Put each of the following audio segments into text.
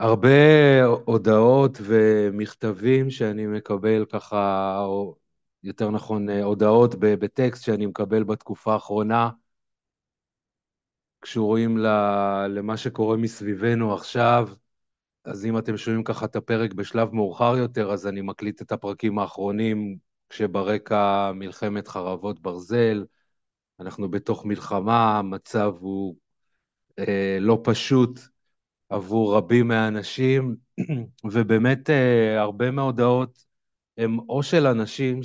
הרבה הודעות ומכתבים שאני מקבל ככה, או יותר נכון, הודעות בטקסט שאני מקבל בתקופה האחרונה, קשורים למה שקורה מסביבנו עכשיו. אז אם אתם שומעים ככה את הפרק בשלב מאוחר יותר, אז אני מקליט את הפרקים האחרונים כשברקע מלחמת חרבות ברזל. אנחנו בתוך מלחמה, המצב הוא אה, לא פשוט עבור רבים מהאנשים, ובאמת אה, הרבה מההודעות הם או של אנשים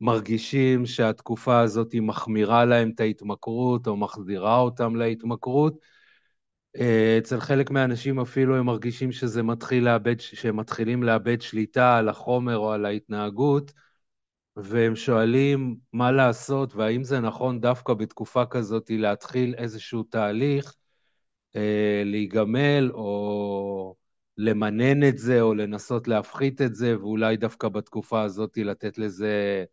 שמרגישים שהתקופה הזאת מחמירה להם את ההתמכרות או מחזירה אותם להתמכרות. אה, אצל חלק מהאנשים אפילו הם מרגישים שזה מתחיל לאבד, שהם מתחילים לאבד שליטה על החומר או על ההתנהגות, והם שואלים מה לעשות והאם זה נכון דווקא בתקופה כזאת להתחיל איזשהו תהליך אה, להיגמל או למנן את זה או לנסות להפחית את זה, ואולי דווקא בתקופה הזאת לתת לזה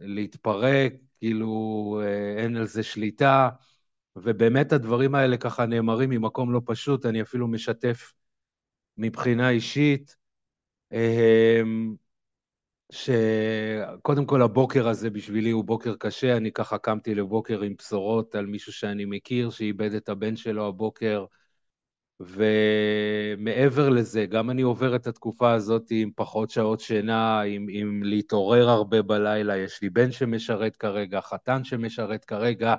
להתפרק, כאילו אה, אין על זה שליטה. ובאמת הדברים האלה ככה נאמרים ממקום לא פשוט, אני אפילו משתף מבחינה אישית. אה, שקודם כל הבוקר הזה בשבילי הוא בוקר קשה, אני ככה קמתי לבוקר עם בשורות על מישהו שאני מכיר, שאיבד את הבן שלו הבוקר, ומעבר לזה, גם אני עובר את התקופה הזאת עם פחות שעות שינה, עם, עם להתעורר הרבה בלילה, יש לי בן שמשרת כרגע, חתן שמשרת כרגע,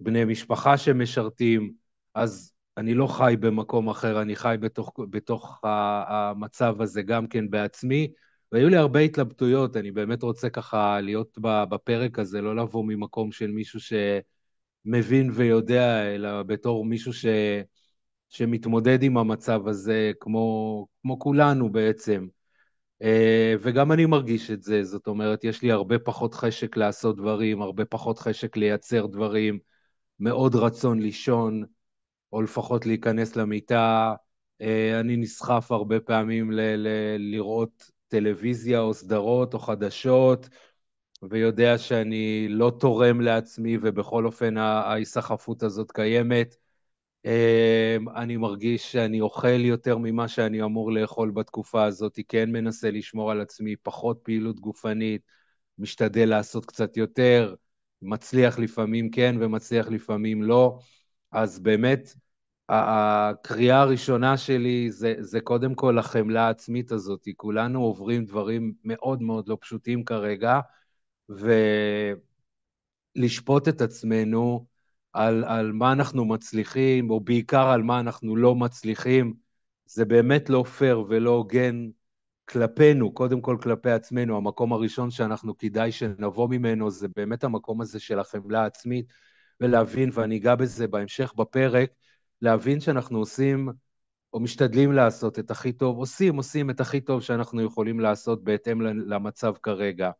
בני משפחה שמשרתים, אז אני לא חי במקום אחר, אני חי בתוך, בתוך המצב הזה גם כן בעצמי, והיו לי הרבה התלבטויות, אני באמת רוצה ככה להיות בפרק הזה, לא לבוא ממקום של מישהו שמבין ויודע, אלא בתור מישהו ש... שמתמודד עם המצב הזה, כמו, כמו כולנו בעצם. אה, וגם אני מרגיש את זה, זאת אומרת, יש לי הרבה פחות חשק לעשות דברים, הרבה פחות חשק לייצר דברים, מאוד רצון לישון, או לפחות להיכנס למיטה. אה, אני נסחף הרבה פעמים ל- ל- לראות טלוויזיה או סדרות או חדשות, ויודע שאני לא תורם לעצמי, ובכל אופן ההיסחפות הזאת קיימת. אמ, אני מרגיש שאני אוכל יותר ממה שאני אמור לאכול בתקופה הזאת, כן מנסה לשמור על עצמי, פחות פעילות גופנית, משתדל לעשות קצת יותר, מצליח לפעמים כן ומצליח לפעמים לא. אז באמת, הקריאה הראשונה שלי זה, זה קודם כל החמלה העצמית הזאת. כולנו עוברים דברים מאוד מאוד לא פשוטים כרגע, ולשפוט את עצמנו על, על מה אנחנו מצליחים, או בעיקר על מה אנחנו לא מצליחים, זה באמת לא פייר ולא הוגן כלפינו, קודם כל כלפי עצמנו. המקום הראשון שאנחנו כדאי שנבוא ממנו זה באמת המקום הזה של החמלה העצמית, ולהבין, ואני אגע בזה בהמשך בפרק, להבין שאנחנו עושים או משתדלים לעשות את הכי טוב, עושים, עושים את הכי טוב שאנחנו יכולים לעשות בהתאם למצב כרגע.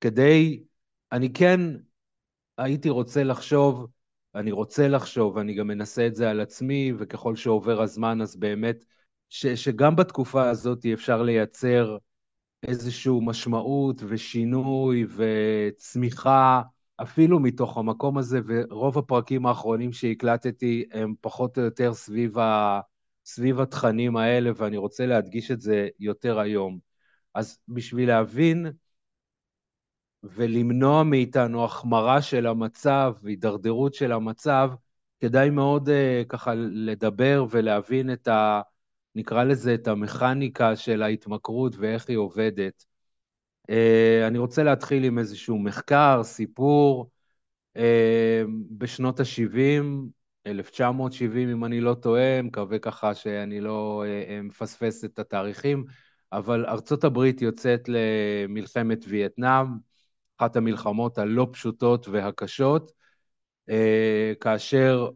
כדי, אני כן הייתי רוצה לחשוב, אני רוצה לחשוב, ואני גם מנסה את זה על עצמי, וככל שעובר הזמן אז באמת, ש, שגם בתקופה הזאת אפשר לייצר איזושהי משמעות ושינוי וצמיחה אפילו מתוך המקום הזה, ורוב הפרקים האחרונים שהקלטתי הם פחות או יותר סביב, ה, סביב התכנים האלה, ואני רוצה להדגיש את זה יותר היום. אז בשביל להבין ולמנוע מאיתנו החמרה של המצב והידרדרות של המצב, כדאי מאוד uh, ככה לדבר ולהבין את ה... נקרא לזה את המכניקה של ההתמכרות ואיך היא עובדת. Uh, אני רוצה להתחיל עם איזשהו מחקר, סיפור. Uh, בשנות ה-70, 1970 אם אני לא טועה, מקווה ככה שאני לא uh, מפספס את התאריכים, אבל ארצות הברית יוצאת למלחמת וייטנאם, אחת המלחמות הלא פשוטות והקשות, כאשר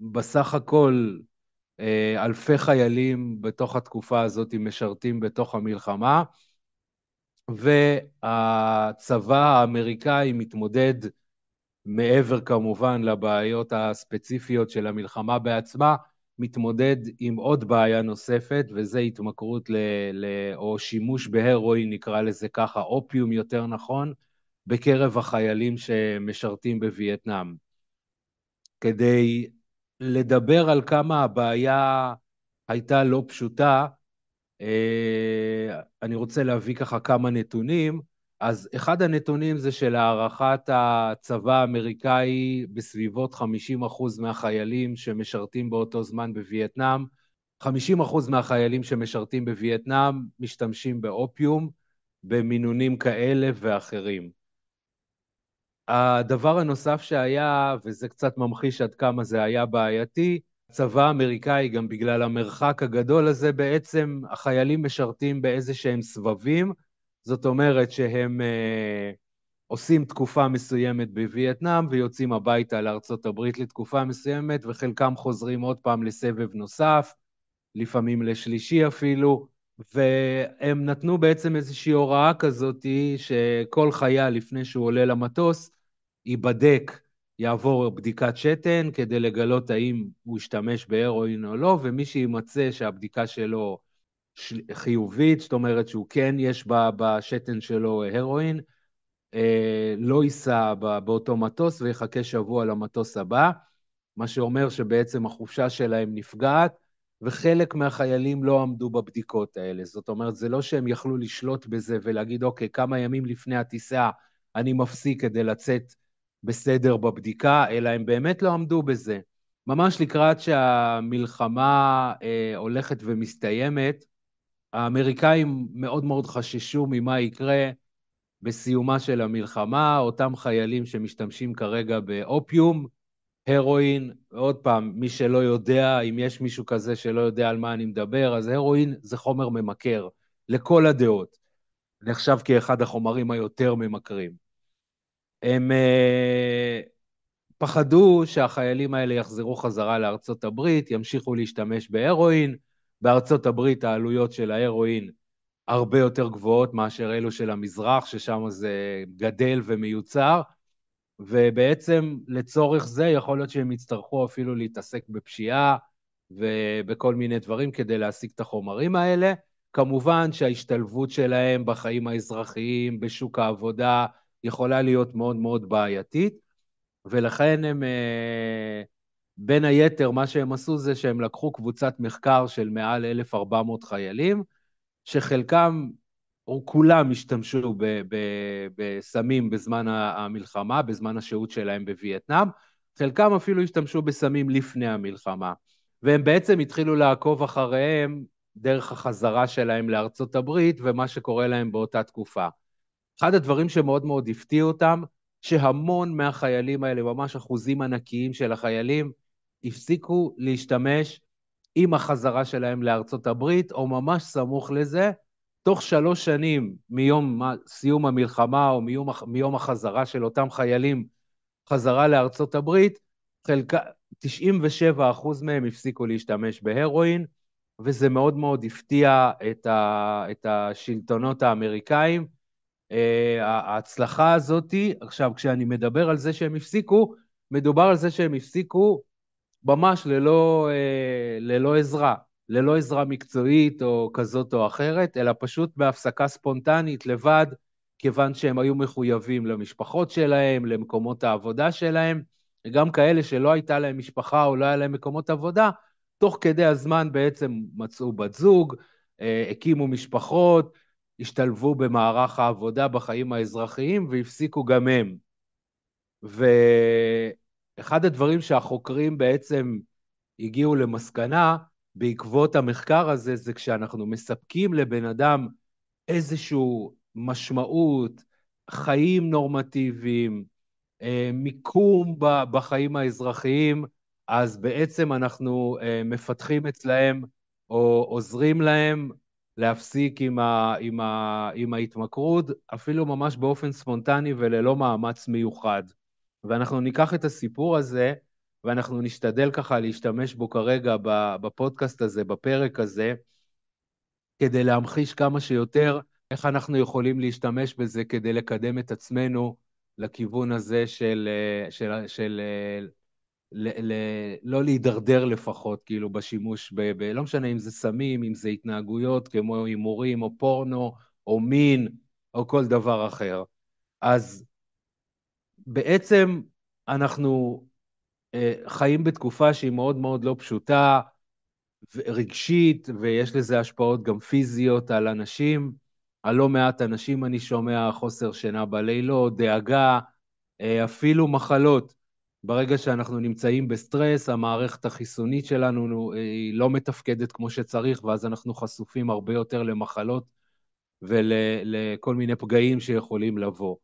בסך הכל אלפי חיילים בתוך התקופה הזאת משרתים בתוך המלחמה, והצבא האמריקאי מתמודד, מעבר כמובן לבעיות הספציפיות של המלחמה בעצמה, מתמודד עם עוד בעיה נוספת, וזה התמכרות ל... ל או שימוש בהרואין, נקרא לזה ככה, אופיום יותר נכון, בקרב החיילים שמשרתים בווייטנאם. כדי לדבר על כמה הבעיה הייתה לא פשוטה. אה, אני רוצה להביא ככה כמה נתונים. אז אחד הנתונים זה שלהערכת הצבא האמריקאי בסביבות 50% מהחיילים שמשרתים באותו זמן בווייטנאם, 50% מהחיילים שמשרתים בווייטנאם משתמשים באופיום במינונים כאלה ואחרים. הדבר הנוסף שהיה, וזה קצת ממחיש עד כמה זה היה בעייתי, הצבא האמריקאי, גם בגלל המרחק הגדול הזה, בעצם החיילים משרתים באיזה שהם סבבים, זאת אומרת שהם אה, עושים תקופה מסוימת בווייטנאם ויוצאים הביתה לארצות הברית לתקופה מסוימת, וחלקם חוזרים עוד פעם לסבב נוסף, לפעמים לשלישי אפילו, והם נתנו בעצם איזושהי הוראה כזאת שכל חייל לפני שהוא עולה למטוס ייבדק, יעבור בדיקת שתן כדי לגלות האם הוא ישתמש בהרואין או לא, ומי שימצא שהבדיקה שלו חיובית, זאת אומרת שהוא כן יש בשתן שלו הרואין, אה, לא ייסע באותו מטוס ויחכה שבוע למטוס הבא, מה שאומר שבעצם החופשה שלהם נפגעת, וחלק מהחיילים לא עמדו בבדיקות האלה. זאת אומרת, זה לא שהם יכלו לשלוט בזה ולהגיד, אוקיי, כמה ימים לפני הטיסה אני מפסיק כדי לצאת בסדר בבדיקה, אלא הם באמת לא עמדו בזה. ממש לקראת שהמלחמה אה, הולכת ומסתיימת, האמריקאים מאוד מאוד חששו ממה יקרה בסיומה של המלחמה, אותם חיילים שמשתמשים כרגע באופיום, הרואין, עוד פעם, מי שלא יודע, אם יש מישהו כזה שלא יודע על מה אני מדבר, אז הרואין זה חומר ממכר, לכל הדעות. נחשב כאחד החומרים היותר ממכרים. הם uh, פחדו שהחיילים האלה יחזרו חזרה לארצות הברית, ימשיכו להשתמש בהרואין. בארצות הברית העלויות של ההרואין הרבה יותר גבוהות מאשר אלו של המזרח, ששם זה גדל ומיוצר. ובעצם לצורך זה יכול להיות שהם יצטרכו אפילו להתעסק בפשיעה ובכל מיני דברים כדי להשיג את החומרים האלה. כמובן שההשתלבות שלהם בחיים האזרחיים, בשוק העבודה, יכולה להיות מאוד מאוד בעייתית, ולכן הם, אה, בין היתר, מה שהם עשו זה שהם לקחו קבוצת מחקר של מעל 1,400 חיילים, שחלקם או כולם השתמשו בסמים בזמן המלחמה, בזמן השהות שלהם בווייטנאם, חלקם אפילו השתמשו בסמים לפני המלחמה. והם בעצם התחילו לעקוב אחריהם דרך החזרה שלהם לארצות הברית ומה שקורה להם באותה תקופה. אחד הדברים שמאוד מאוד הפתיעו אותם, שהמון מהחיילים האלה, ממש אחוזים ענקיים של החיילים, הפסיקו להשתמש עם החזרה שלהם לארצות הברית, או ממש סמוך לזה, תוך שלוש שנים מיום סיום המלחמה או מיום, מיום החזרה של אותם חיילים חזרה לארצות הברית, חלקה, 97% מהם הפסיקו להשתמש בהרואין, וזה מאוד מאוד הפתיע את, ה, את השלטונות האמריקאים. Uh, ההצלחה הזאת, עכשיו, כשאני מדבר על זה שהם הפסיקו, מדובר על זה שהם הפסיקו ממש ללא, uh, ללא עזרה. ללא עזרה מקצועית או כזאת או אחרת, אלא פשוט בהפסקה ספונטנית לבד, כיוון שהם היו מחויבים למשפחות שלהם, למקומות העבודה שלהם, וגם כאלה שלא הייתה להם משפחה או לא היה להם מקומות עבודה, תוך כדי הזמן בעצם מצאו בת זוג, אה, הקימו משפחות, השתלבו במערך העבודה בחיים האזרחיים והפסיקו גם הם. ואחד הדברים שהחוקרים בעצם הגיעו למסקנה, בעקבות המחקר הזה, זה כשאנחנו מספקים לבן אדם איזושהי משמעות, חיים נורמטיביים, אה, מיקום בחיים האזרחיים, אז בעצם אנחנו אה, מפתחים אצלהם או עוזרים להם להפסיק עם, ה, עם, ה, עם ההתמכרות, אפילו ממש באופן ספונטני וללא מאמץ מיוחד. ואנחנו ניקח את הסיפור הזה ואנחנו נשתדל ככה להשתמש בו כרגע בפודקאסט הזה, בפרק הזה, כדי להמחיש כמה שיותר איך אנחנו יכולים להשתמש בזה כדי לקדם את עצמנו לכיוון הזה של, של, של ל, ל, לא להידרדר לפחות, כאילו, בשימוש, ב, ב, לא משנה אם זה סמים, אם זה התנהגויות כמו הימורים או פורנו או מין או כל דבר אחר. אז בעצם אנחנו אה, חיים בתקופה שהיא מאוד מאוד לא פשוטה, רגשית, ויש לזה השפעות גם פיזיות על אנשים. על לא מעט אנשים אני שומע חוסר שינה בלילות, דאגה, אה, אפילו מחלות. ברגע שאנחנו נמצאים בסטרס, המערכת החיסונית שלנו אה, היא לא מתפקדת כמו שצריך, ואז אנחנו חשופים הרבה יותר למחלות ולכל מיני פגעים שיכולים לבוא.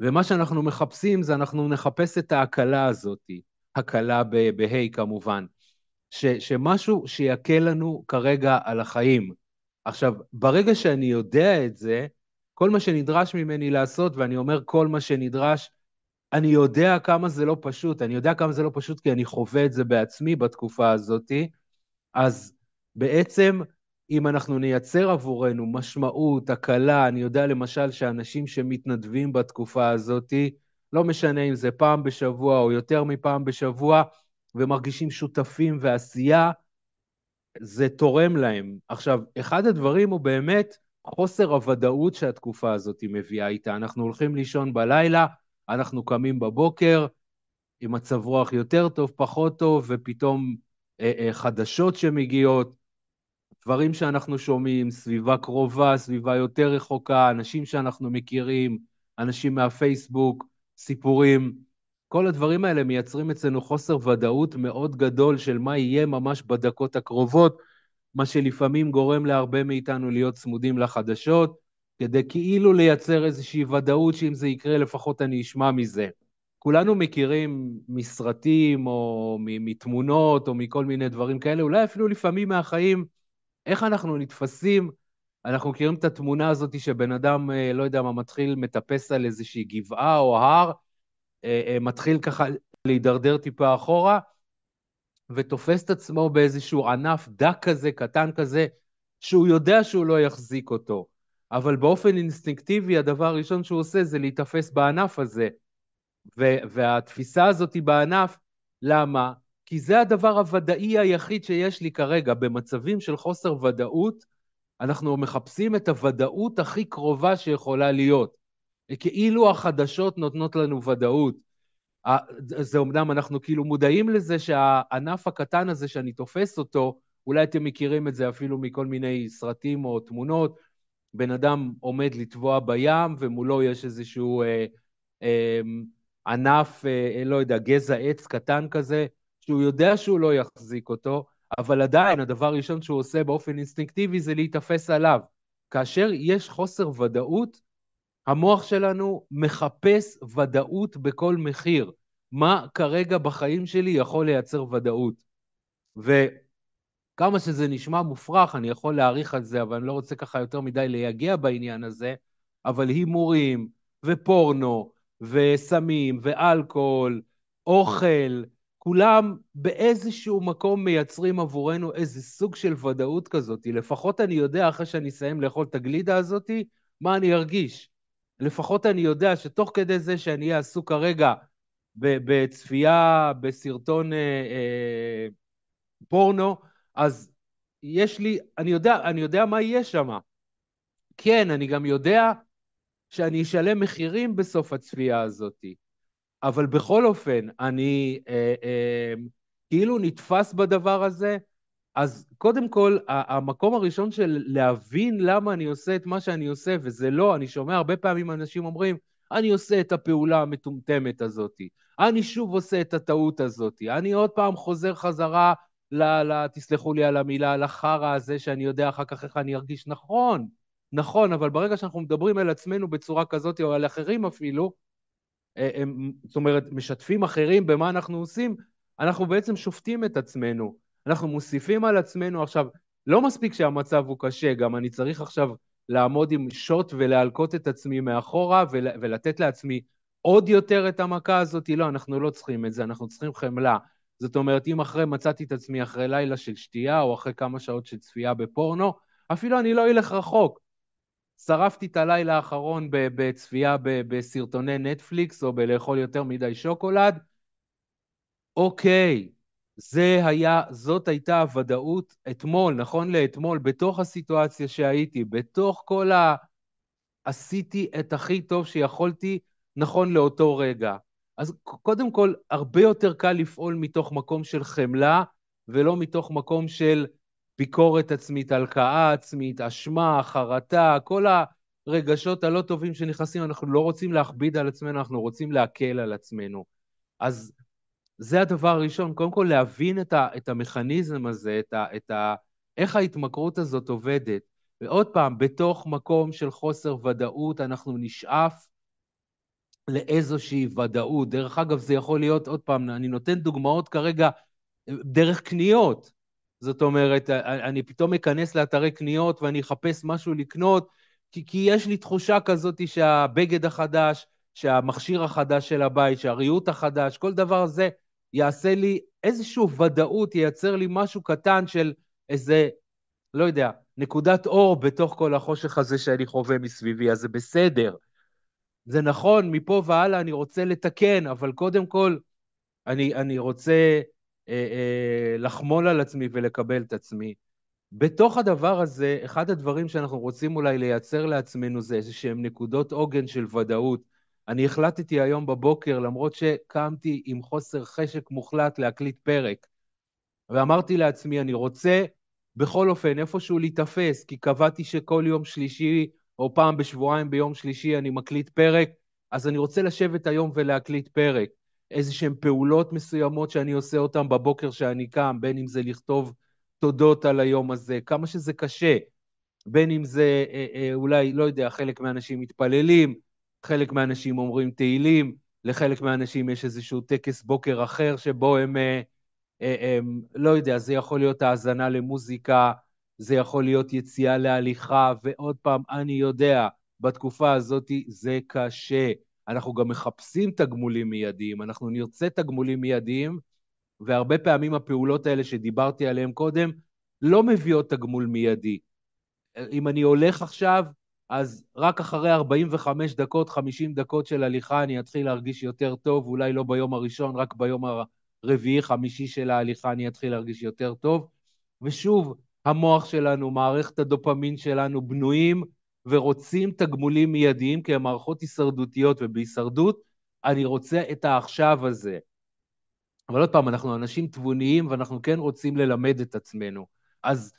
ומה שאנחנו מחפשים זה אנחנו נחפש את ההקלה הזאת, הקלה בה' כמובן, ש, שמשהו שיקל לנו כרגע על החיים. עכשיו, ברגע שאני יודע את זה, כל מה שנדרש ממני לעשות, ואני אומר כל מה שנדרש, אני יודע כמה זה לא פשוט, אני יודע כמה זה לא פשוט כי אני חווה את זה בעצמי בתקופה הזאת, אז בעצם אם אנחנו נייצר עבורנו משמעות, הקלה, אני יודע למשל שאנשים שמתנדבים בתקופה הזאת, לא משנה אם זה פעם בשבוע או יותר מפעם בשבוע, ומרגישים שותפים ועשייה, זה תורם להם. עכשיו, אחד הדברים הוא באמת חוסר הוודאות שהתקופה הזאת מביאה איתה. אנחנו הולכים לישון בלילה, אנחנו קמים בבוקר עם מצב רוח יותר טוב, פחות טוב, ופתאום אה, אה, חדשות שמגיעות, דברים שאנחנו שומעים, סביבה קרובה, סביבה יותר רחוקה, אנשים שאנחנו מכירים, אנשים מהפייסבוק, סיפורים. כל הדברים האלה מייצרים אצלנו חוסר ודאות מאוד גדול של מה יהיה ממש בדקות הקרובות, מה שלפעמים גורם להרבה מאיתנו להיות צמודים לחדשות, כדי כאילו לייצר איזושהי ודאות שאם זה יקרה לפחות אני אשמע מזה. כולנו מכירים מסרטים או מתמונות או מכל מיני דברים כאלה, אולי אפילו לפעמים מהחיים, איך אנחנו נתפסים, אנחנו מכירים את התמונה הזאת שבן אדם, אה, לא יודע מה, מתחיל, מטפס על איזושהי גבעה או הר, אה, אה, מתחיל ככה להידרדר טיפה אחורה, ותופס את עצמו באיזשהו ענף דק כזה, קטן כזה, שהוא יודע שהוא לא יחזיק אותו. אבל באופן אינסטינקטיבי, הדבר הראשון שהוא עושה זה להיתפס בענף הזה. והתפיסה הזאת היא בענף, למה? כי זה הדבר הוודאי היחיד שיש לי כרגע. במצבים של חוסר ודאות, אנחנו מחפשים את הוודאות הכי קרובה שיכולה להיות. כאילו החדשות נותנות לנו ודאות. זה אומנם, אנחנו כאילו מודעים לזה שהענף הקטן הזה שאני תופס אותו, אולי אתם מכירים את זה אפילו מכל מיני סרטים או תמונות, בן אדם עומד לטבוע בים ומולו יש איזשהו אה, אה, ענף, אה, לא יודע, גזע עץ קטן כזה, שהוא יודע שהוא לא יחזיק אותו, אבל עדיין הדבר הראשון שהוא עושה באופן אינסטינקטיבי זה להיתפס עליו. כאשר יש חוסר ודאות, המוח שלנו מחפש ודאות בכל מחיר. מה כרגע בחיים שלי יכול לייצר ודאות? וכמה שזה נשמע מופרך, אני יכול להעריך על זה, אבל אני לא רוצה ככה יותר מדי לייגע בעניין הזה, אבל הימורים, ופורנו, וסמים, ואלכוהול, אוכל, כולם באיזשהו מקום מייצרים עבורנו איזה סוג של ודאות כזאת. לפחות אני יודע, אחרי שאני אסיים לאכול את הגלידה הזאת, מה אני ארגיש. לפחות אני יודע שתוך כדי זה שאני אהיה עסוק כרגע בצפייה בסרטון אה, אה, פורנו, אז יש לי, אני יודע, אני יודע מה יהיה שם. כן, אני גם יודע שאני אשלם מחירים בסוף הצפייה הזאת. אבל בכל אופן, אני אה, אה, כאילו נתפס בדבר הזה, אז קודם כל, המקום הראשון של להבין למה אני עושה את מה שאני עושה, וזה לא, אני שומע הרבה פעמים אנשים אומרים, אני עושה את הפעולה המטומטמת הזאת, אני שוב עושה את הטעות הזאת, אני עוד פעם חוזר חזרה, ל, ל, תסלחו לי על המילה, לחרא הזה שאני יודע אחר כך איך אני ארגיש. נכון, נכון, אבל ברגע שאנחנו מדברים על עצמנו בצורה כזאת, או על אחרים אפילו, אה, הם, זאת אומרת, משתפים אחרים במה אנחנו עושים, אנחנו בעצם שופטים את עצמנו. אנחנו מוסיפים על עצמנו עכשיו, לא מספיק שהמצב הוא קשה, גם אני צריך עכשיו לעמוד עם שוט ולהלקות את עצמי מאחורה ול, ולתת לעצמי עוד יותר את המכה הזאת. לא, אנחנו לא צריכים את זה, אנחנו צריכים חמלה. זאת אומרת, אם אחרי מצאתי את עצמי אחרי לילה של שתייה, או אחרי כמה שעות של צפייה בפורנו, אפילו אני לא אלך רחוק. שרפתי את הלילה האחרון בצפייה בסרטוני נטפליקס, או בלאכול יותר מדי שוקולד. אוקיי, זה היה, זאת הייתה הוודאות אתמול, נכון לאתמול, בתוך הסיטואציה שהייתי, בתוך כל ה... עשיתי את הכי טוב שיכולתי נכון לאותו רגע. אז קודם כל, הרבה יותר קל לפעול מתוך מקום של חמלה, ולא מתוך מקום של ביקורת עצמית, הלקאה עצמית, אשמה, חרטה, כל הרגשות הלא טובים שנכנסים, אנחנו לא רוצים להכביד על עצמנו, אנחנו רוצים להקל על עצמנו. אז זה הדבר הראשון, קודם כל להבין את, ה, את המכניזם הזה, את ה, את ה, איך ההתמכרות הזאת עובדת. ועוד פעם, בתוך מקום של חוסר ודאות אנחנו נשאף לאיזושהי ודאות. דרך אגב, זה יכול להיות, עוד פעם, אני נותן דוגמאות כרגע דרך קניות. זאת אומרת, אני פתאום אכנס לאתרי קניות ואני אחפש משהו לקנות, כי, כי יש לי תחושה כזאת שהבגד החדש, שהמכשיר החדש של הבית, שהריהוט החדש, כל דבר הזה יעשה לי איזושהי ודאות, ייצר לי משהו קטן של איזה, לא יודע, נקודת אור בתוך כל החושך הזה שאני חווה מסביבי, אז זה בסדר. זה נכון, מפה והלאה אני רוצה לתקן, אבל קודם כל, אני, אני רוצה אה, אה, לחמול על עצמי ולקבל את עצמי. בתוך הדבר הזה, אחד הדברים שאנחנו רוצים אולי לייצר לעצמנו זה איזה שהם נקודות עוגן של ודאות. אני החלטתי היום בבוקר, למרות שקמתי עם חוסר חשק מוחלט להקליט פרק, ואמרתי לעצמי, אני רוצה בכל אופן איפשהו להיתפס, כי קבעתי שכל יום שלישי או פעם בשבועיים ביום שלישי אני מקליט פרק, אז אני רוצה לשבת היום ולהקליט פרק. איזה שהן פעולות מסוימות שאני עושה אותן בבוקר שאני קם, בין אם זה לכתוב תודות על היום הזה, כמה שזה קשה, בין אם זה אה, אה, אולי, לא יודע, חלק מהאנשים מתפללים, חלק מהאנשים אומרים תהילים, לחלק מהאנשים יש איזשהו טקס בוקר אחר שבו הם, אה, אה, הם, לא יודע, זה יכול להיות האזנה למוזיקה, זה יכול להיות יציאה להליכה, ועוד פעם, אני יודע, בתקופה הזאת זה קשה. אנחנו גם מחפשים תגמולים מיידיים, אנחנו נרצה תגמולים מיידיים, והרבה פעמים הפעולות האלה שדיברתי עליהן קודם לא מביאות תגמול מיידי. אם אני הולך עכשיו, אז רק אחרי 45 דקות, 50 דקות של הליכה אני אתחיל להרגיש יותר טוב, אולי לא ביום הראשון, רק ביום הרביעי-חמישי של ההליכה אני אתחיל להרגיש יותר טוב. ושוב, המוח שלנו, מערכת הדופמין שלנו בנויים ורוצים תגמולים מיידיים כי הם מערכות הישרדותיות, ובהישרדות אני רוצה את העכשיו הזה. אבל עוד פעם, אנחנו אנשים תבוניים ואנחנו כן רוצים ללמד את עצמנו. אז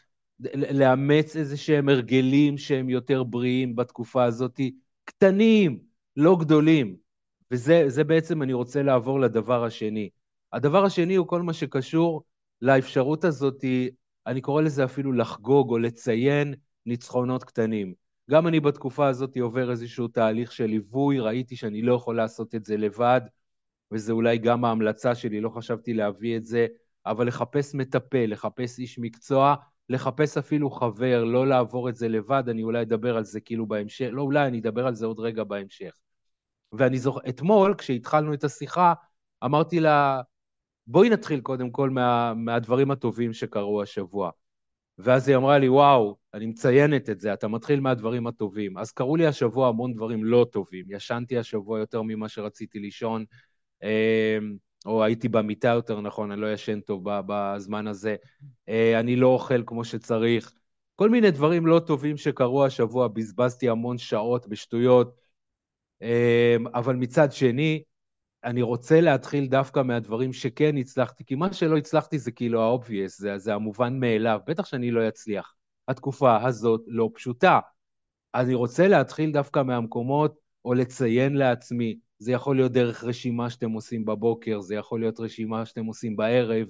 לאמץ איזה שהם הרגלים שהם יותר בריאים בתקופה הזאת, קטנים, לא גדולים. וזה בעצם, אני רוצה לעבור לדבר השני. הדבר השני הוא כל מה שקשור לאפשרות הזאת, אני קורא לזה אפילו לחגוג או לציין ניצחונות קטנים. גם אני בתקופה הזאת עובר איזשהו תהליך של ליווי, ראיתי שאני לא יכול לעשות את זה לבד, וזה אולי גם ההמלצה שלי, לא חשבתי להביא את זה, אבל לחפש מטפל, לחפש איש מקצוע, לחפש אפילו חבר, לא לעבור את זה לבד, אני אולי אדבר על זה כאילו בהמשך, לא אולי, אני אדבר על זה עוד רגע בהמשך. ואני זוכר, אתמול, כשהתחלנו את השיחה, אמרתי לה, בואי נתחיל קודם כל מה, מהדברים הטובים שקרו השבוע. ואז היא אמרה לי, וואו, אני מציינת את זה, אתה מתחיל מהדברים הטובים. אז קרו לי השבוע המון דברים לא טובים. ישנתי השבוע יותר ממה שרציתי לישון, אמ, או הייתי במיטה יותר נכון, אני לא ישן טוב בזמן הזה. אה, אני לא אוכל כמו שצריך. כל מיני דברים לא טובים שקרו השבוע, בזבזתי המון שעות בשטויות. אמ, אבל מצד שני, אני רוצה להתחיל דווקא מהדברים שכן הצלחתי, כי מה שלא הצלחתי זה כאילו ה-obvious, זה, זה המובן מאליו, בטח שאני לא אצליח. התקופה הזאת לא פשוטה. אני רוצה להתחיל דווקא מהמקומות, או לציין לעצמי, זה יכול להיות דרך רשימה שאתם עושים בבוקר, זה יכול להיות רשימה שאתם עושים בערב,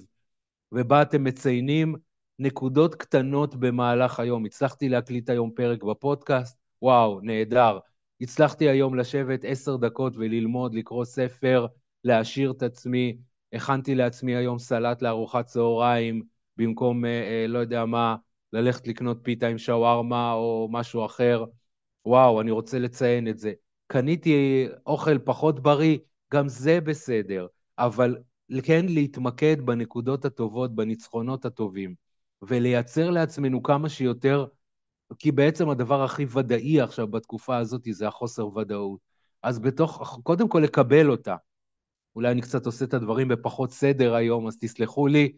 ובה אתם מציינים נקודות קטנות במהלך היום. הצלחתי להקליט היום פרק בפודקאסט, וואו, נהדר. הצלחתי היום לשבת עשר דקות וללמוד, לקרוא ספר, להעשיר את עצמי. הכנתי לעצמי היום סלט לארוחת צהריים, במקום, אה, אה, לא יודע מה, ללכת לקנות פיתה עם שווארמה או משהו אחר. וואו, אני רוצה לציין את זה. קניתי אוכל פחות בריא, גם זה בסדר, אבל כן להתמקד בנקודות הטובות, בניצחונות הטובים, ולייצר לעצמנו כמה שיותר כי בעצם הדבר הכי ודאי עכשיו בתקופה הזאת זה החוסר ודאות. אז בתוך, קודם כל לקבל אותה. אולי אני קצת עושה את הדברים בפחות סדר היום, אז תסלחו לי,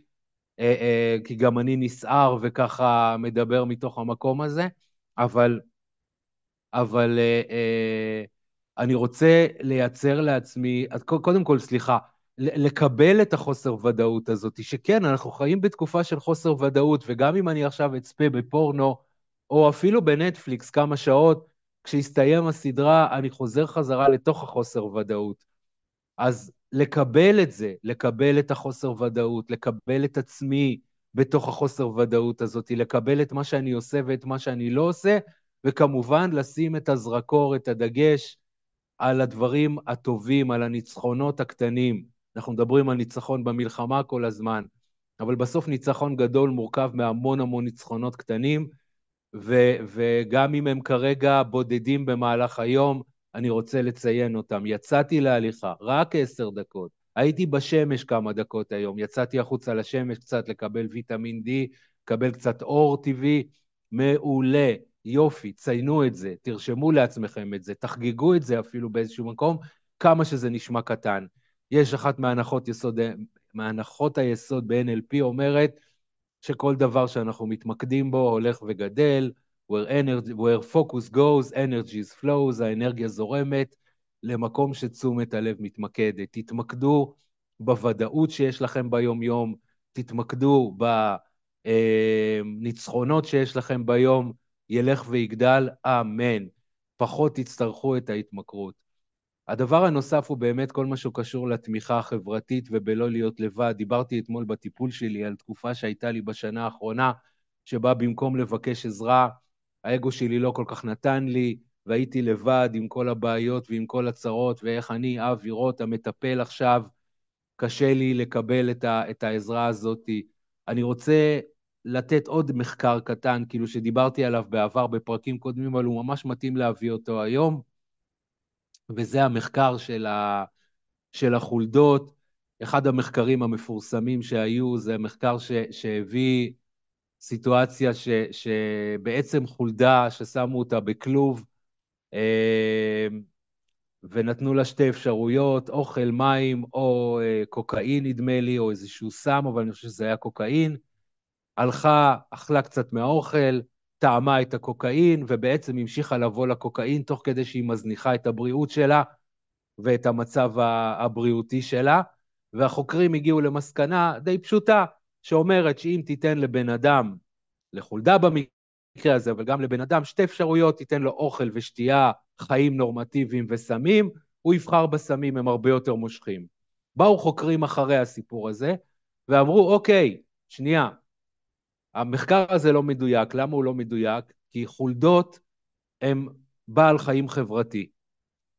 אה, אה, כי גם אני נסער וככה מדבר מתוך המקום הזה, אבל, אבל אה, אה, אני רוצה לייצר לעצמי, קודם כל, סליחה, לקבל את החוסר ודאות הזאת, שכן, אנחנו חיים בתקופה של חוסר ודאות, וגם אם אני עכשיו אצפה בפורנו, או אפילו בנטפליקס כמה שעות, כשיסתיים הסדרה, אני חוזר חזרה לתוך החוסר ודאות. אז לקבל את זה, לקבל את החוסר ודאות, לקבל את עצמי בתוך החוסר ודאות הזאת, לקבל את מה שאני עושה ואת מה שאני לא עושה, וכמובן לשים את הזרקור, את הדגש על הדברים הטובים, על הניצחונות הקטנים. אנחנו מדברים על ניצחון במלחמה כל הזמן, אבל בסוף ניצחון גדול מורכב מהמון המון ניצחונות קטנים, ו- וגם אם הם כרגע בודדים במהלך היום, אני רוצה לציין אותם. יצאתי להליכה, רק עשר דקות. הייתי בשמש כמה דקות היום, יצאתי החוצה לשמש קצת לקבל ויטמין D, לקבל קצת אור טבעי, מעולה, יופי, ציינו את זה, תרשמו לעצמכם את זה, תחגגו את זה אפילו באיזשהו מקום, כמה שזה נשמע קטן. יש אחת מהנחות, יסוד, מהנחות היסוד ב-NLP אומרת שכל דבר שאנחנו מתמקדים בו הולך וגדל, where, energy, where focus goes, energy flows, האנרגיה זורמת למקום שתשומת הלב מתמקדת. תתמקדו בוודאות שיש לכם ביום-יום, תתמקדו בניצחונות שיש לכם ביום, ילך ויגדל, אמן. פחות תצטרכו את ההתמכרות. הדבר הנוסף הוא באמת כל מה שקשור לתמיכה החברתית ובלא להיות לבד. דיברתי אתמול בטיפול שלי על תקופה שהייתה לי בשנה האחרונה, שבה במקום לבקש עזרה, האגו שלי לא כל כך נתן לי, והייתי לבד עם כל הבעיות ועם כל הצרות, ואיך אני, אבי רוט, המטפל עכשיו, קשה לי לקבל את, ה, את העזרה הזאת. אני רוצה לתת עוד מחקר קטן, כאילו שדיברתי עליו בעבר בפרקים קודמים, אבל הוא ממש מתאים להביא אותו היום, וזה המחקר של, ה, של החולדות. אחד המחקרים המפורסמים שהיו, זה מחקר ש, שהביא סיטואציה ש, שבעצם חולדה, ששמו אותה בכלוב, אה, ונתנו לה שתי אפשרויות, אוכל, מים או אה, קוקאין, נדמה לי, או איזשהו סם, אבל אני חושב שזה היה קוקאין. הלכה, אכלה קצת מהאוכל, טעמה את הקוקאין, ובעצם המשיכה לבוא לקוקאין תוך כדי שהיא מזניחה את הבריאות שלה ואת המצב הבריאותי שלה. והחוקרים הגיעו למסקנה די פשוטה, שאומרת שאם תיתן לבן אדם, לחולדה במקרה הזה, אבל גם לבן אדם, שתי אפשרויות, תיתן לו אוכל ושתייה, חיים נורמטיביים וסמים, הוא יבחר בסמים, הם הרבה יותר מושכים. באו חוקרים אחרי הסיפור הזה, ואמרו, אוקיי, שנייה, המחקר הזה לא מדויק. למה הוא לא מדויק? כי חולדות הם בעל חיים חברתי,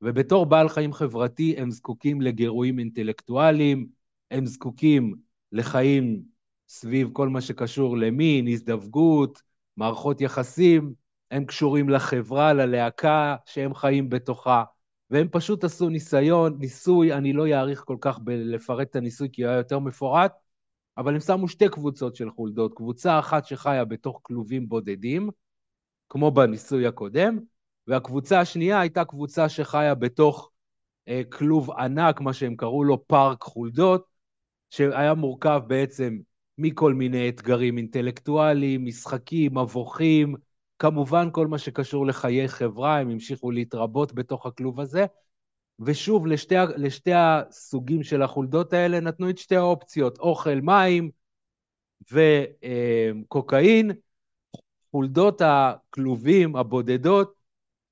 ובתור בעל חיים חברתי הם זקוקים לגירויים אינטלקטואליים, הם זקוקים לחיים סביב כל מה שקשור למין, הזדווגות, מערכות יחסים, הם קשורים לחברה, ללהקה שהם חיים בתוכה, והם פשוט עשו ניסיון, ניסוי, אני לא אאריך כל כך בלפרט את הניסוי כי הוא היה יותר מפורט, אבל הם שמו שתי קבוצות של חולדות, קבוצה אחת שחיה בתוך כלובים בודדים, כמו בניסוי הקודם, והקבוצה השנייה הייתה קבוצה שחיה בתוך אה, כלוב ענק, מה שהם קראו לו פארק חולדות, שהיה מורכב בעצם מכל מיני אתגרים אינטלקטואליים, משחקים, מבוכים, כמובן כל מה שקשור לחיי חברה, הם המשיכו להתרבות בתוך הכלוב הזה, ושוב, לשתי, לשתי הסוגים של החולדות האלה נתנו את שתי האופציות, אוכל, מים וקוקאין. חולדות הכלובים הבודדות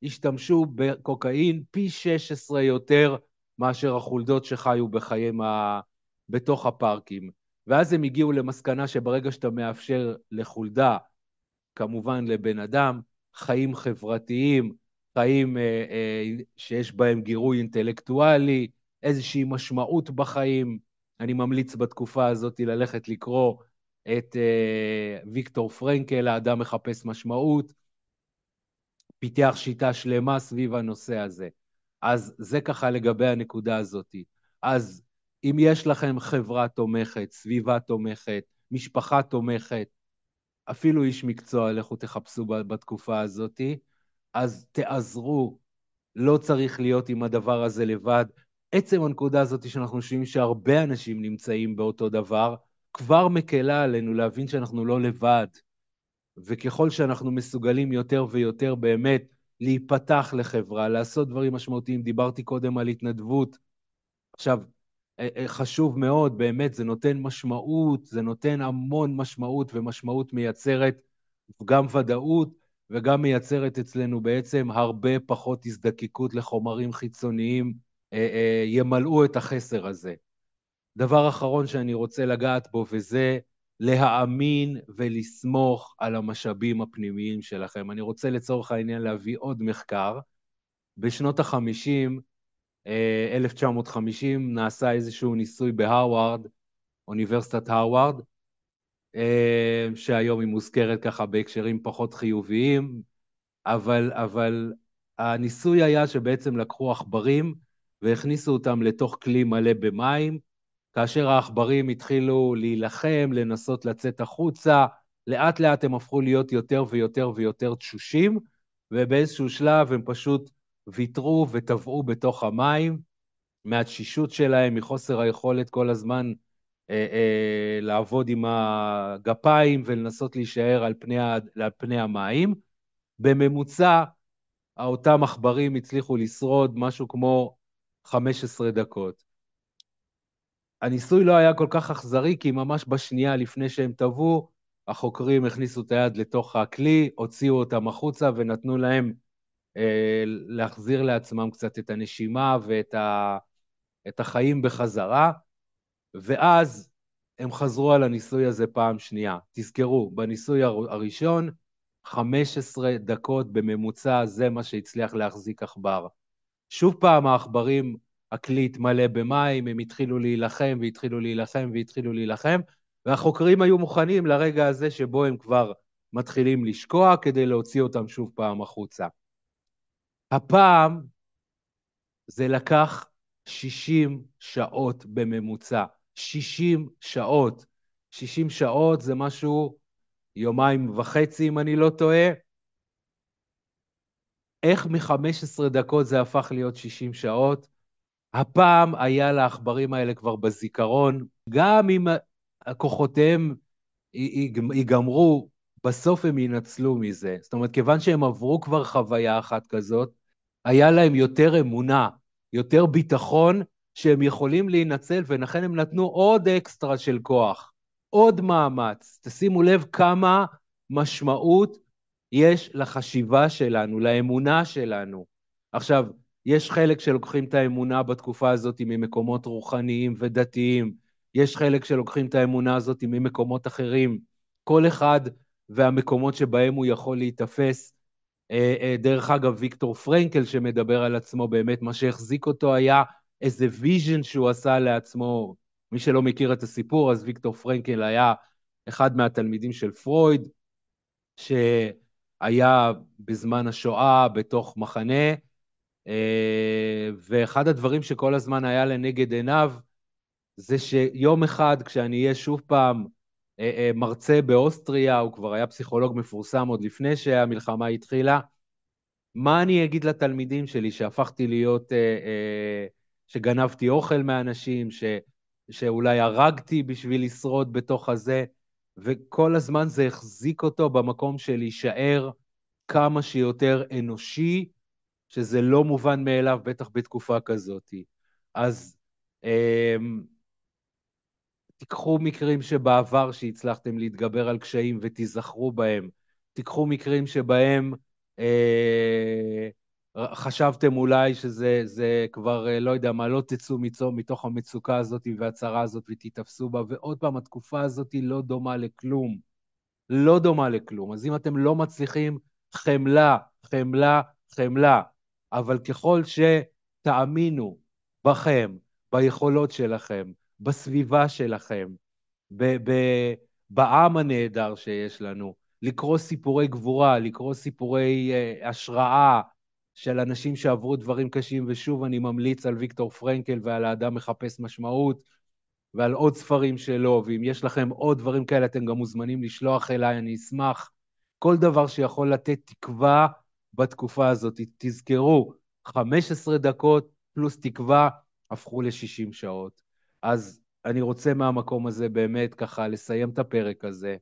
השתמשו בקוקאין פי 16 יותר מאשר החולדות שחיו בחיים ה... בתוך הפארקים. ואז הם הגיעו למסקנה שברגע שאתה מאפשר לחולדה, כמובן לבן אדם, חיים חברתיים, חיים אה, אה, שיש בהם גירוי אינטלקטואלי, איזושהי משמעות בחיים. אני ממליץ בתקופה הזאת ללכת לקרוא את אה, ויקטור פרנקל, האדם מחפש משמעות. פיתח שיטה שלמה סביב הנושא הזה. אז זה ככה לגבי הנקודה הזאת. אז אם יש לכם חברה תומכת, סביבה תומכת, משפחה תומכת, אפילו איש מקצוע, לכו תחפשו בתקופה הזאת, אז תעזרו, לא צריך להיות עם הדבר הזה לבד. עצם הנקודה הזאת שאנחנו חושבים שהרבה אנשים נמצאים באותו דבר, כבר מקלה עלינו להבין שאנחנו לא לבד. וככל שאנחנו מסוגלים יותר ויותר באמת להיפתח לחברה, לעשות דברים משמעותיים, דיברתי קודם על התנדבות. עכשיו, חשוב מאוד, באמת, זה נותן משמעות, זה נותן המון משמעות, ומשמעות מייצרת גם ודאות וגם מייצרת אצלנו בעצם הרבה פחות הזדקקות לחומרים חיצוניים ימלאו את החסר הזה. דבר אחרון שאני רוצה לגעת בו, וזה להאמין ולסמוך על המשאבים הפנימיים שלכם. אני רוצה לצורך העניין להביא עוד מחקר. בשנות ה-50, 1950, נעשה איזשהו ניסוי בהרווארד, אוניברסיטת הרווארד, אה, שהיום היא מוזכרת ככה בהקשרים פחות חיוביים, אבל, אבל הניסוי היה שבעצם לקחו עכברים והכניסו אותם לתוך כלי מלא במים, כאשר העכברים התחילו להילחם, לנסות לצאת החוצה, לאט לאט הם הפכו להיות יותר ויותר ויותר תשושים, ובאיזשהו שלב הם פשוט ויתרו וטבעו בתוך המים, מהתשישות שלהם, מחוסר היכולת כל הזמן אה, אה, לעבוד עם הגפיים ולנסות להישאר על פני, על פני המים. בממוצע, אותם עכברים הצליחו לשרוד משהו כמו 15 דקות. הניסוי לא היה כל כך אכזרי, כי ממש בשנייה לפני שהם טבעו, החוקרים הכניסו את היד לתוך הכלי, הוציאו אותם החוצה ונתנו להם אה, להחזיר לעצמם קצת את הנשימה ואת ה, את החיים בחזרה, ואז הם חזרו על הניסוי הזה פעם שנייה. תזכרו, בניסוי הראשון, 15 דקות בממוצע, זה מה שהצליח להחזיק עכבר. שוב פעם העכברים הכלי התמלא במים, הם התחילו להילחם והתחילו להילחם והתחילו להילחם, והחוקרים היו מוכנים לרגע הזה שבו הם כבר מתחילים לשקוע כדי להוציא אותם שוב פעם החוצה. הפעם זה לקח 60 שעות בממוצע. 60 שעות. 60 שעות זה משהו, יומיים וחצי אם אני לא טועה. איך מ-15 דקות זה הפך להיות 60 שעות? הפעם היה לעכברים האלה כבר בזיכרון, גם אם כוחותיהם ייגמרו, בסוף הם ינצלו מזה. זאת אומרת, כיוון שהם עברו כבר חוויה אחת כזאת, היה להם יותר אמונה, יותר ביטחון שהם יכולים להינצל, ולכן הם נתנו עוד אקסטרה של כוח, עוד מאמץ. תשימו לב כמה משמעות יש לחשיבה שלנו, לאמונה שלנו. עכשיו, יש חלק שלוקחים את האמונה בתקופה הזאת ממקומות רוחניים ודתיים, יש חלק שלוקחים את האמונה הזאת ממקומות אחרים. כל אחד והמקומות שבהם הוא יכול להיתפס. אה, אה, דרך אגב, ויקטור פרנקל שמדבר על עצמו, באמת מה שהחזיק אותו היה איזה vision שהוא עשה לעצמו. מי שלא מכיר את הסיפור, אז ויקטור פרנקל היה אחד מהתלמידים של פרויד, שהיה בזמן השואה בתוך מחנה, אה, ואחד הדברים שכל הזמן היה לנגד עיניו, זה שיום אחד, כשאני אהיה שוב פעם אה, אה, מרצה באוסטריה, הוא כבר היה פסיכולוג מפורסם עוד לפני שהמלחמה התחילה, מה אני אגיד לתלמידים שלי שהפכתי להיות, שגנבתי אוכל מאנשים, ש, שאולי הרגתי בשביל לשרוד בתוך הזה, וכל הזמן זה החזיק אותו במקום של להישאר כמה שיותר אנושי, שזה לא מובן מאליו, בטח בתקופה כזאת. אז אמ, תיקחו מקרים שבעבר שהצלחתם להתגבר על קשיים ותיזכרו בהם. תיקחו מקרים שבהם אה, חשבתם אולי שזה כבר, אה, לא יודע מה, לא תצאו מצוא מתוך המצוקה הזאת והצרה הזאת ותיתפסו בה, ועוד פעם, התקופה הזאת לא דומה לכלום. לא דומה לכלום. אז אם אתם לא מצליחים, חמלה, חמלה, חמלה. אבל ככל שתאמינו בכם, ביכולות שלכם, בסביבה שלכם, ב- ב- בעם הנהדר שיש לנו, לקרוא סיפורי גבורה, לקרוא סיפורי uh, השראה של אנשים שעברו דברים קשים, ושוב אני ממליץ על ויקטור פרנקל ועל האדם מחפש משמעות, ועל עוד ספרים שלו, ואם יש לכם עוד דברים כאלה, אתם גם מוזמנים לשלוח אליי, אני אשמח. כל דבר שיכול לתת תקווה בתקופה הזאת. תזכרו, 15 דקות פלוס תקווה הפכו ל-60 שעות. אז אני רוצה מהמקום הזה באמת ככה לסיים את הפרק הזה,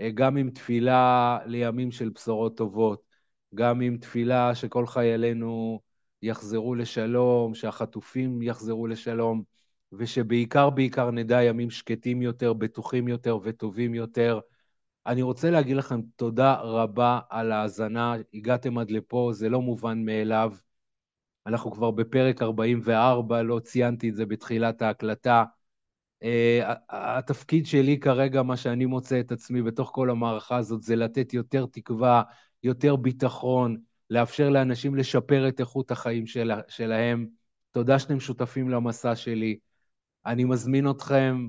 אה, גם עם תפילה לימים של בשורות טובות, גם עם תפילה שכל חיילינו יחזרו לשלום, שהחטופים יחזרו לשלום, ושבעיקר בעיקר נדע ימים שקטים יותר, בטוחים יותר וטובים יותר. אני רוצה להגיד לכם תודה רבה על ההאזנה, הגעתם עד לפה, זה לא מובן מאליו. אנחנו כבר בפרק 44, לא ציינתי את זה בתחילת ההקלטה. Uh, התפקיד שלי כרגע, מה שאני מוצא את עצמי בתוך כל המערכה הזאת, זה לתת יותר תקווה, יותר ביטחון, לאפשר לאנשים לשפר את איכות החיים של, שלהם. תודה שאתם שותפים למסע שלי. אני מזמין אתכם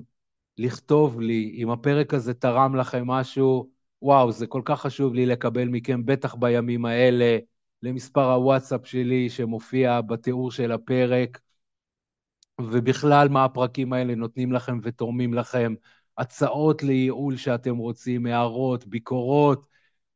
לכתוב לי אם הפרק הזה תרם לכם משהו. וואו, זה כל כך חשוב לי לקבל מכם, בטח בימים האלה, למספר הוואטסאפ שלי שמופיע בתיאור של הפרק. ובכלל מה הפרקים האלה נותנים לכם ותורמים לכם, הצעות לייעול שאתם רוצים, הערות, ביקורות,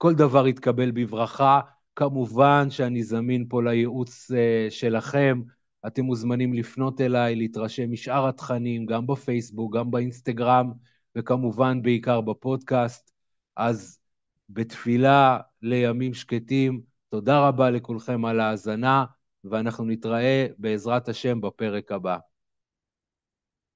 כל דבר יתקבל בברכה. כמובן שאני זמין פה לייעוץ uh, שלכם, אתם מוזמנים לפנות אליי, להתרשם משאר התכנים, גם בפייסבוק, גם באינסטגרם, וכמובן בעיקר בפודקאסט. אז בתפילה לימים שקטים, תודה רבה לכולכם על ההאזנה, ואנחנו נתראה בעזרת השם בפרק הבא.